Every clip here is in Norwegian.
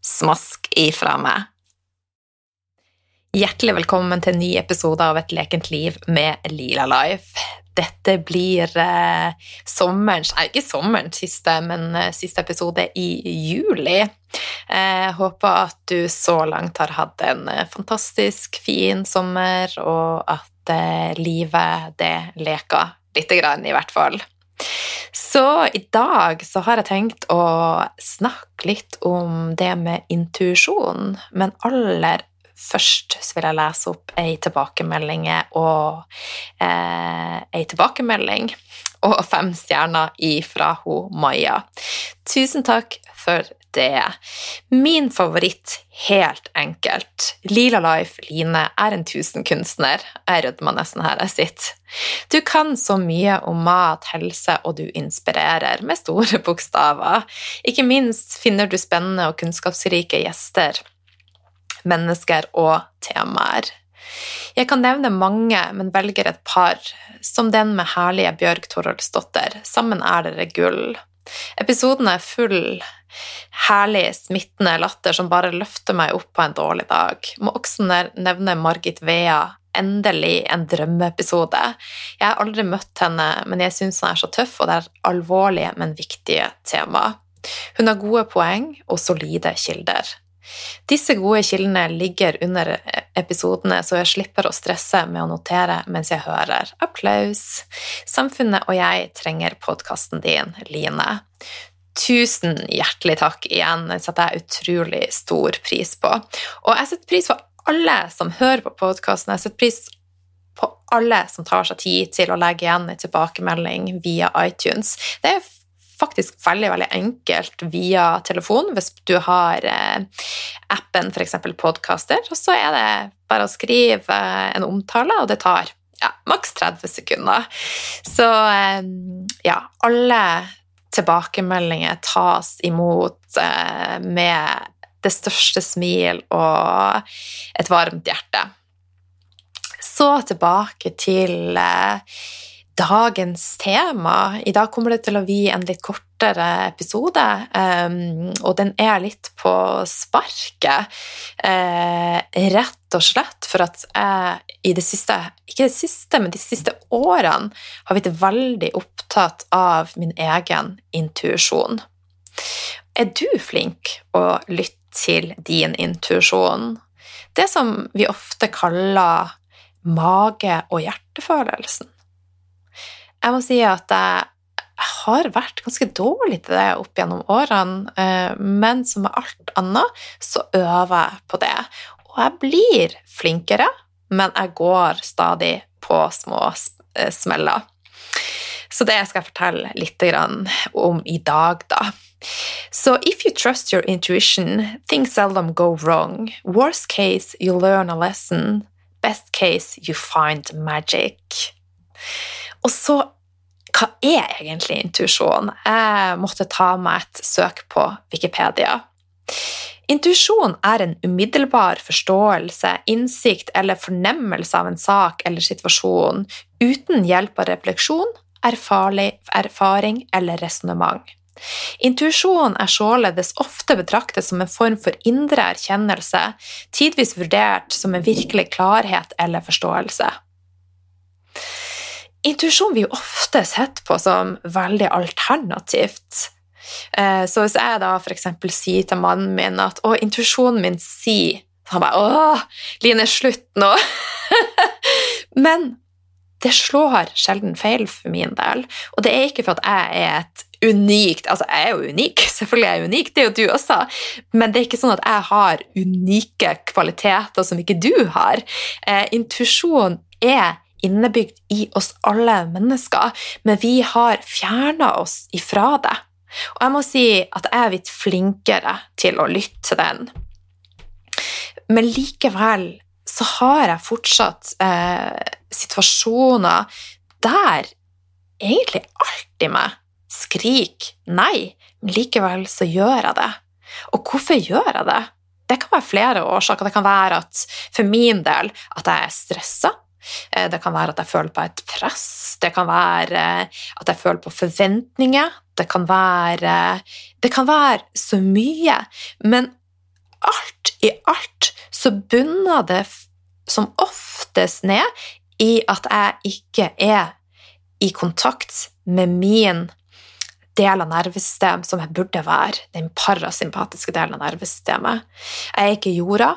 Smask ifra meg. Hjertelig velkommen til en ny episode av Et lekent liv med Lila Life. Dette blir eh, sommerens Nei, ikke sommerens siste, men eh, siste episode i juli. Eh, håper at du så langt har hatt en eh, fantastisk fin sommer, og at eh, livet, det leker lite grann, i hvert fall. Så i dag så har jeg tenkt å snakke litt om det med intuisjon, men aller først så vil jeg lese opp ei tilbakemelding og eh, ei tilbakemelding og fem stjerner ifra ho Maja. Tusen takk for det. Min favoritt, helt enkelt. Lila Life Line er en tusenkunstner. Jeg rødmer nesten her jeg sitter. Du kan så mye om mat, helse, og du inspirerer med store bokstaver. Ikke minst finner du spennende og kunnskapsrike gjester, mennesker og temaer. Jeg kan nevne mange, men velger et par, som den med herlige Bjørg Toroldsdotter. Sammen er dere gull. Episoden er full herlig, smittende latter som bare løfter meg opp på en dårlig dag. Må også nevne Margit Vea. Endelig en drømmeepisode. Jeg har aldri møtt henne, men jeg syns hun er så tøff, og det er alvorlige, men viktige tema. Hun har gode poeng og solide kilder. Disse gode kildene ligger under episodene, så jeg slipper å stresse med å notere mens jeg hører. Applaus! Samfunnet og jeg trenger podkasten din, Line. Tusen hjertelig takk igjen. Det setter jeg utrolig stor pris på. Og jeg setter pris på alle som hører på podkasten. Jeg setter pris på alle som tar seg tid til å legge igjen en tilbakemelding via iTunes. Det er faktisk veldig veldig enkelt via telefon hvis du har eh, appen f.eks. Podcaster. Og så er det bare å skrive eh, en omtale, og det tar ja, maks 30 sekunder. Så eh, ja, alle tilbakemeldinger tas imot eh, med det største smil og et varmt hjerte. Så tilbake til eh, dagens tema. I dag kommer det til å bli en litt kortere episode, um, og den er litt på sparket. Uh, rett og slett for at jeg i det siste, ikke det siste, men de siste årene har blitt veldig opptatt av min egen intuisjon. Er du flink å lytte til din intuisjon? Det som vi ofte kaller mage- og hjertefølelsen. Jeg må si at jeg har vært ganske dårlig til det opp gjennom årene, eh, men som med alt annet så øver jeg på det. Og jeg blir flinkere, men jeg går stadig på små eh, smeller. Så det skal jeg fortelle litt om i dag, da. So, if you trust your intuition, things seldom go wrong. Worst case, you learn a lesson. Best case, you find magic. Og så hva er egentlig intuisjon? Jeg måtte ta meg et søk på Wikipedia. Intuisjon er en umiddelbar forståelse, innsikt eller fornemmelse av en sak eller situasjon uten hjelp av refleksjon, erfaring eller resonnement. Intuisjon er således ofte betraktet som en form for indre erkjennelse, tidvis vurdert som en virkelig klarhet eller forståelse. Intuisjon blir jo ofte sett på som veldig alternativt. Eh, så hvis jeg da f.eks. sier til mannen min at 'Å, intuisjonen min sier' så han bare 'Å, Line, slutt nå'. Men det slår sjelden feil for min del. Og det er ikke for at jeg er et unikt Altså, jeg er jo unik, selvfølgelig er jeg unik, det er jo du også, men det er ikke sånn at jeg har unike kvaliteter som ikke du har. Eh, intuisjon er innebygd i oss alle mennesker, men vi har fjerna oss ifra det. Og jeg må si at jeg er blitt flinkere til å lytte til den. Men likevel så har jeg fortsatt eh, situasjoner der egentlig alt i meg skriker nei, men likevel så gjør jeg det. Og hvorfor gjør jeg det? Det kan være flere årsaker. Det kan være at for min del at jeg er stressa. Eh, det kan være at jeg føler på et press. Det kan være eh, at jeg føler på forventninger. Det kan være Det kan være så mye. Men alt i alt så bunner det som oftest ned i at jeg ikke er i kontakt med min del av nervesystemet som jeg burde være, den parasympatiske delen av nervesystemet. Jeg er ikke jorda.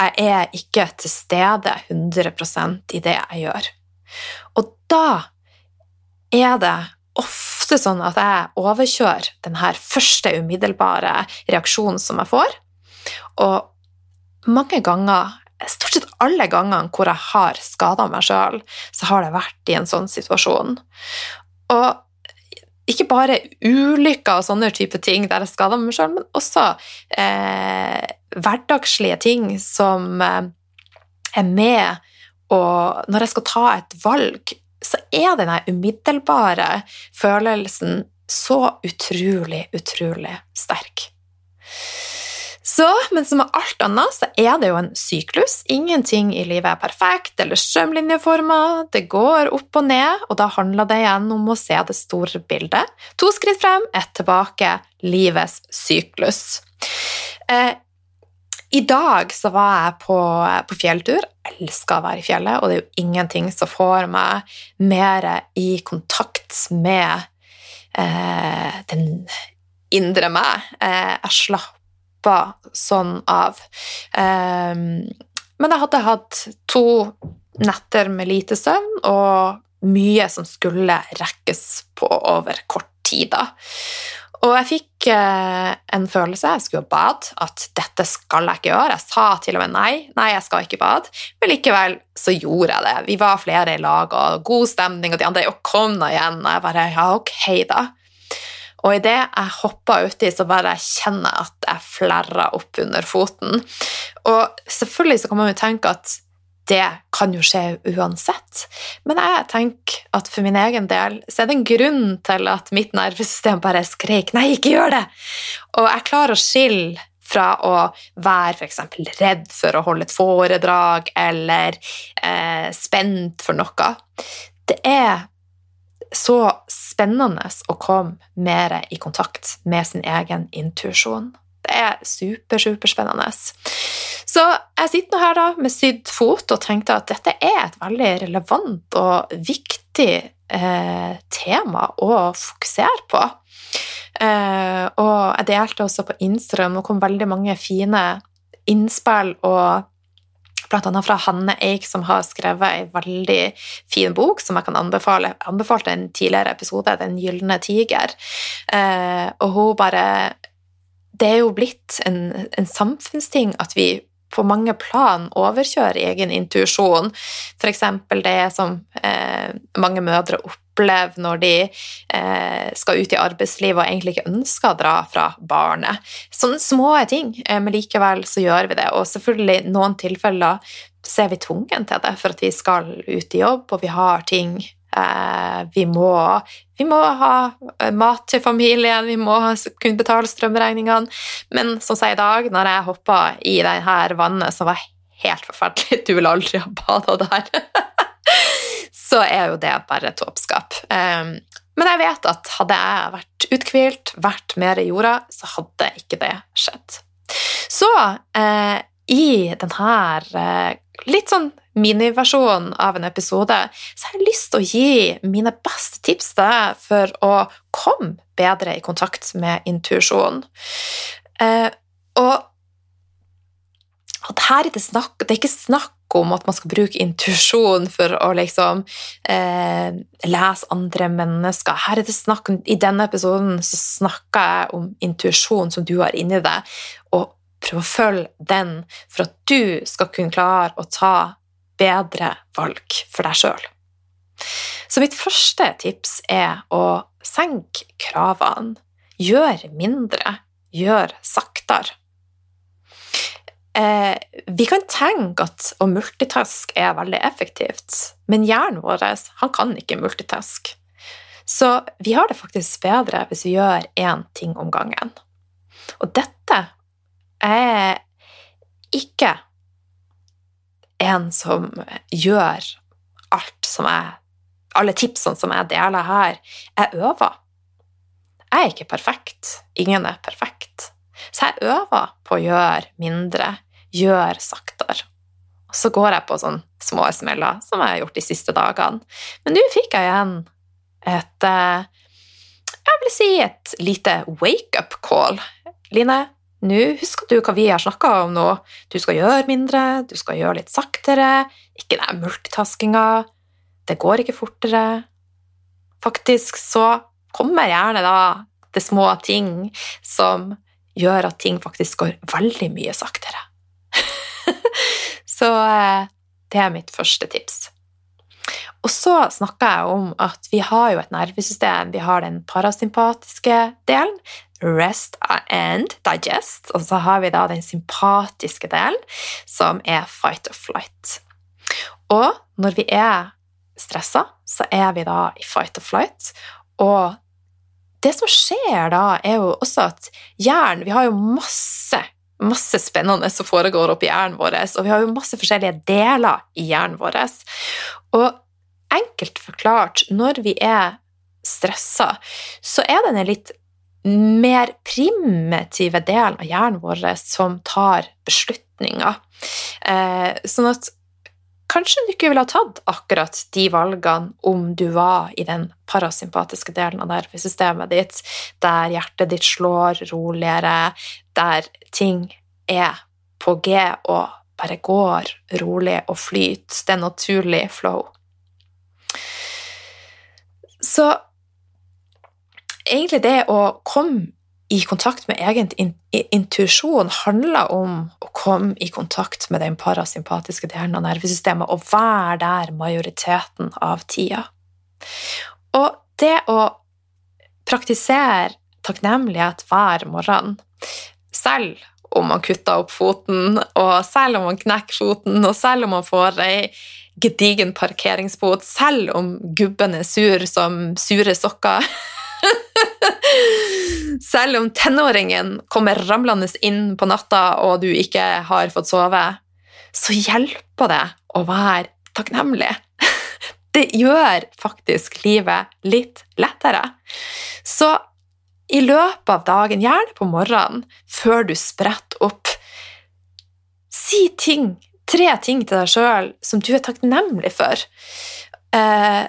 Jeg er ikke til stede 100% i det jeg gjør. Og da er det ofte sånn at jeg overkjører den her første umiddelbare reaksjonen som jeg får. Og mange ganger, stort sett alle gangene hvor jeg har skada meg sjøl, så har det vært i en sånn situasjon. Og ikke bare ulykker og sånne type ting der jeg skader meg sjøl, men også eh, hverdagslige ting som eh, er med og Når jeg skal ta et valg, så er denne umiddelbare følelsen så utrolig, utrolig sterk. Så, men som med alt annet, så er det jo en syklus. Ingenting i livet er perfekt eller strømlinjeforma. Det går opp og ned, og da handler det igjen om å se det store bildet. To skritt frem, ett tilbake. Livets syklus. Eh, I dag så var jeg på, på fjelltur. Jeg elsker å være i fjellet, og det er jo ingenting som får meg mer i kontakt med eh, den indre meg. Eh, jeg slapp slappa sånn av. Um, men jeg hadde hatt to netter med lite søvn og mye som skulle rekkes på over kort tid. da. Og jeg fikk eh, en følelse, jeg skulle bade, at dette skal jeg ikke gjøre. Jeg sa til og med nei, nei, jeg skal ikke bade, men likevel så gjorde jeg det. Vi var flere i lag, og god stemning, og de andre og kom nå igjen. Og jeg bare ja, ok, da. Og idet jeg hoppa uti, så bare kjenner jeg at jeg flerrer opp under foten. Og selvfølgelig så kan man jo tenke at det kan jo skje uansett, men jeg tenker at for min egen del så er det en grunn til at mitt nervesystem bare skreik 'nei, ikke gjør det', og jeg klarer å skille fra å være f.eks. redd for å holde et foredrag eller eh, spent for noe. Det er så spennende å komme mer i kontakt med sin egen intuisjon. Det er super, superspennende. Så jeg sitter nå her da med sydd fot og tenkte at dette er et veldig relevant og viktig eh, tema å fokusere på. Eh, og jeg delte også på Instagram, og kom veldig mange fine innspill og bl.a. fra Hanne Eik, som har skrevet ei veldig fin bok som jeg kan anbefale. Jeg anbefalte en tidligere episode, 'Den gylne tiger'. Eh, og hun bare Det er jo blitt en, en samfunnsting at vi på mange plan overkjører egen intuisjon. F.eks. det som eh, mange mødre opplever når de eh, skal ut i arbeidslivet og egentlig ikke ønsker å dra fra barnet. Sånne små ting, eh, men likevel så gjør vi det. Og selvfølgelig noen tilfeller så er vi tvungen til det for at vi skal ut i jobb, og vi har ting vi må, vi må ha eh, mat til familien, vi må kunne betale strømregningene. Men som sier i dag, når jeg hoppa i det her vannet som var helt forferdelig Du vil aldri ha bada der. så er jo det bare tåpskap. Um, men jeg vet at hadde jeg vært uthvilt, vært mer i jorda, så hadde ikke det skjedd. Så eh, i denne eh, litt sånn miniversjon av en episode, så har jeg lyst til å gi mine beste tips til deg for å komme bedre i kontakt med intuisjon. Eh, og, og her er det, snakk, det er ikke snakk om at man skal bruke intuisjon for å liksom eh, lese andre mennesker. Her er det snakk I denne episoden så snakker jeg om intuisjon som du har inni deg, og prøve å følge den for at du skal kunne klare å ta bedre valg for deg sjøl. Så mitt første tips er å senke kravene. Gjør mindre. Gjør saktere. Eh, vi kan tenke at å multitaske er veldig effektivt, men hjernen vår kan ikke multitaske. Så vi har det faktisk bedre hvis vi gjør én ting om gangen. Og dette er ikke en som gjør alt som jeg Alle tipsene som jeg deler her. Jeg øver. Jeg er ikke perfekt. Ingen er perfekt. Så jeg øver på å gjøre mindre, gjøre saktere. Og så går jeg på sånne små smeller, som jeg har gjort de siste dagene. Men nå fikk jeg igjen et eh, Jeg vil si et lite wake-up call. Line, nå husker du hva vi har snakka om nå. Du skal gjøre mindre, du skal gjøre litt saktere. Ikke den multitaskinga. Det går ikke fortere. Faktisk så kommer gjerne da det små ting som gjør at ting faktisk går veldig mye saktere. så eh, det er mitt første tips. Og så snakka jeg om at vi har jo et nervesystem. Vi har den parasympatiske delen, rest and digest, og så har vi da den sympatiske delen, som er fight or flight. Og når vi er stressa, så er vi da i fight or flight, og det som skjer da, er jo også at hjernen Vi har jo masse, masse spennende som foregår oppi hjernen vår, og vi har jo masse forskjellige deler i hjernen vår. Og enkelt forklart, når vi er stressa, så er det en litt mer primitive delen av hjernen vår som tar beslutninger. Eh, sånn at kanskje du ikke ville ha tatt akkurat de valgene om du var i den parasympatiske delen av nervesystemet ditt, der hjertet ditt slår roligere, der ting er på G og bare går rolig og flyter. Det er naturlig flow. Så egentlig det å komme i kontakt med egen intuisjon handler om å komme i kontakt med den parasympatiske delen av nervesystemet og være der majoriteten av tida. Og det å praktisere takknemlighet hver morgen, selv om man kutter opp foten, og selv om man knekker foten, og selv om man får ei gedigen parkeringsbot, selv om gubben er sur som sure sokker Selv om tenåringen kommer ramlende inn på natta, og du ikke har fått sove, så hjelper det å være takknemlig. Det gjør faktisk livet litt lettere. Så i løpet av dagen, gjerne på morgenen, før du spretter opp, si ting, tre ting til deg sjøl som du er takknemlig for. Eh,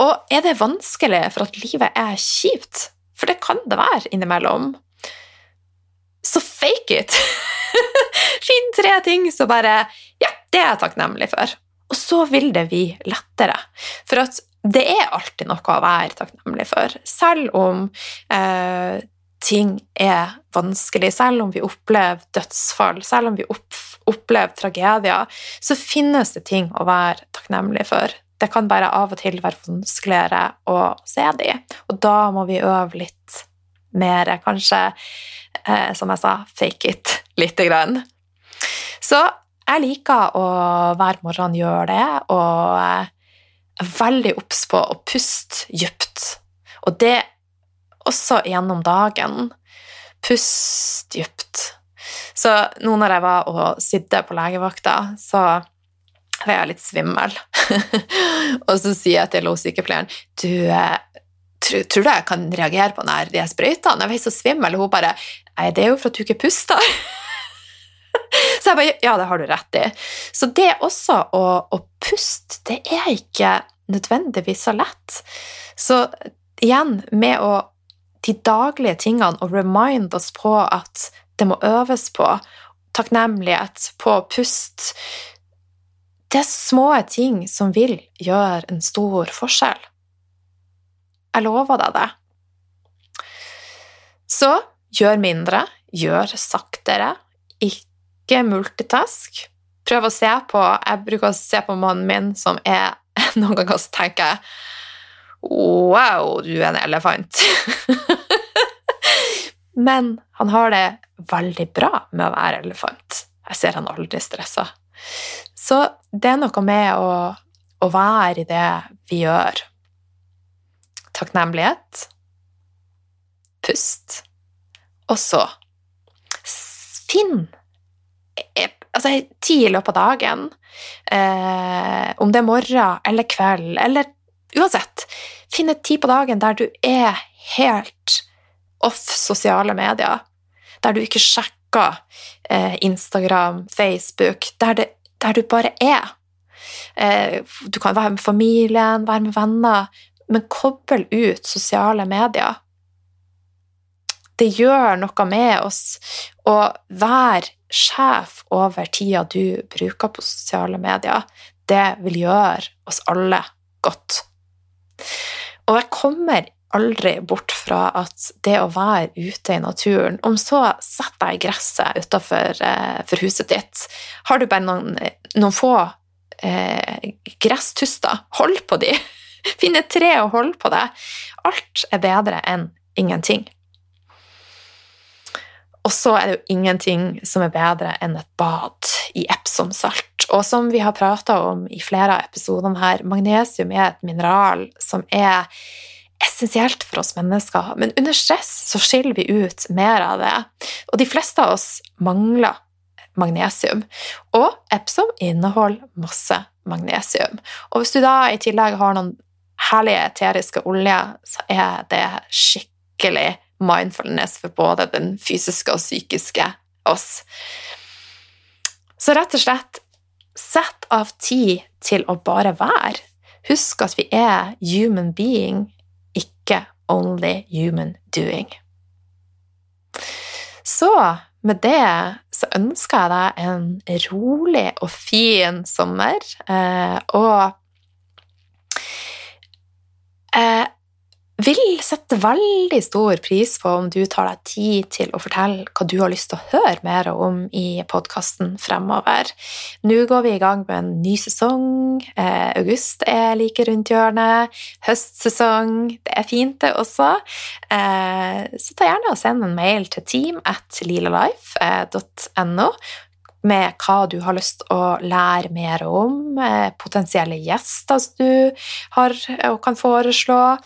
og er det vanskelig for at livet er kjipt, for det kan det være innimellom, så fake it! Finn tre ting som bare Ja, det er jeg takknemlig for. Og så vil det bli lettere. For at det er alltid noe å være takknemlig for. Selv om eh, ting er vanskelig, selv om vi opplever dødsfall, selv om vi opp, opplever tragedier, så finnes det ting å være takknemlig for det kan bare av og til være vanskeligere å se de, og da må vi øve litt mer, kanskje, eh, som jeg sa, fake it lite grann. Så jeg liker å hver morgen gjøre det, og er veldig obs på å puste dypt. Og det også gjennom dagen. Pust dypt. Så nå når jeg var og sydde på legevakta, så var jeg litt svimmel. Og så sier jeg til sykepleieren du, eh, tror, tror, du jeg kan reagere på denne, de sprøytene? Jeg var så svimmel, og hun bare Nei, det er jo for at du ikke puster. så jeg bare Ja, det har du rett i. Så det også å, å puste, det er ikke nødvendigvis så lett. Så igjen, med å de daglige tingene og remind oss på at det må øves på takknemlighet, på pust, det er små ting som vil gjøre en stor forskjell. Jeg lover deg det. Så gjør mindre, gjør saktere, ikke multitask. Prøv å se på Jeg bruker å se på mannen min, som er Noen ganger så tenker jeg Wow, du er en elefant. Men han har det veldig bra med å være elefant. Jeg ser han aldri stressa. Så det er noe med å, å være i det vi gjør. Takknemlighet. Pust. Og så finn altså, tid i løpet av dagen. Eh, om det er morgen eller kveld, eller uansett. Finn et tid på dagen der du er helt off sosiale medier. Der du ikke sjekker eh, Instagram, Facebook. Der, det, der, du bare er. Eh, du kan være med familien, være med venner, men kobl ut sosiale medier. Det gjør noe med oss å være sjef over tida du bruker på sosiale medier, det vil gjøre oss alle godt. Og jeg kommer aldri bort fra at det å være ute i naturen Om så setter deg i gresset utafor eh, huset ditt. Har du bare noen, noen få eh, gresstuster, hold på de. Finn et tre og hold på det. Alt er bedre enn ingenting. Og så er det jo ingenting som er bedre enn et bad i Epsom-salt. Og som vi har prata om i flere av episodene her, magnesium er et mineral som er essensielt for oss mennesker, men under stress så skiller vi ut mer av det. Og de fleste av oss mangler magnesium. Og Epsom inneholder masse magnesium. Og hvis du da i tillegg har noen herlige eteriske oljer, så er det skikkelig mindfulness for både den fysiske og psykiske oss. Så rett og slett sett av tid til å bare være. Husk at vi er human being, ikke only human doing. Så med det så ønsker jeg deg en rolig og fin sommer, eh, og eh, vil sette veldig stor pris på om du tar deg tid til å fortelle hva du har lyst til å høre mer om i podkasten fremover. Nå går vi i gang med en ny sesong. Eh, august er like rundt hjørnet. Høstsesong. Det er fint, det også. Eh, så ta gjerne og send en mail til team at lilalife.no med hva du har lyst til å lære mer om, eh, potensielle gjester som du har og kan foreslå,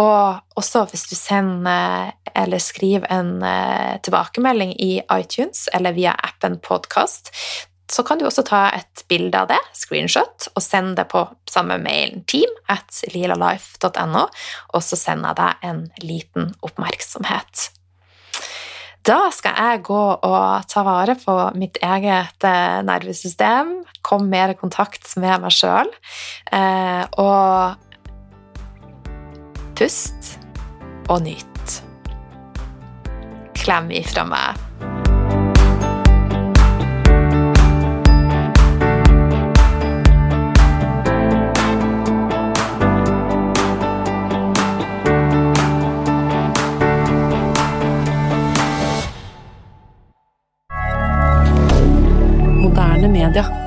og også hvis du sender eller skriver en uh, tilbakemelding i iTunes eller via appen Podkast, så kan du også ta et bilde av det, screenshot, og sende det på samme mailen team at lilalife.no, og så sender jeg deg en liten oppmerksomhet. Da skal jeg gå og ta vare på mitt eget eh, nervesystem, komme mer i kontakt med meg sjøl, eh, og Pust og nyt. Klem ifra meg. moderne media.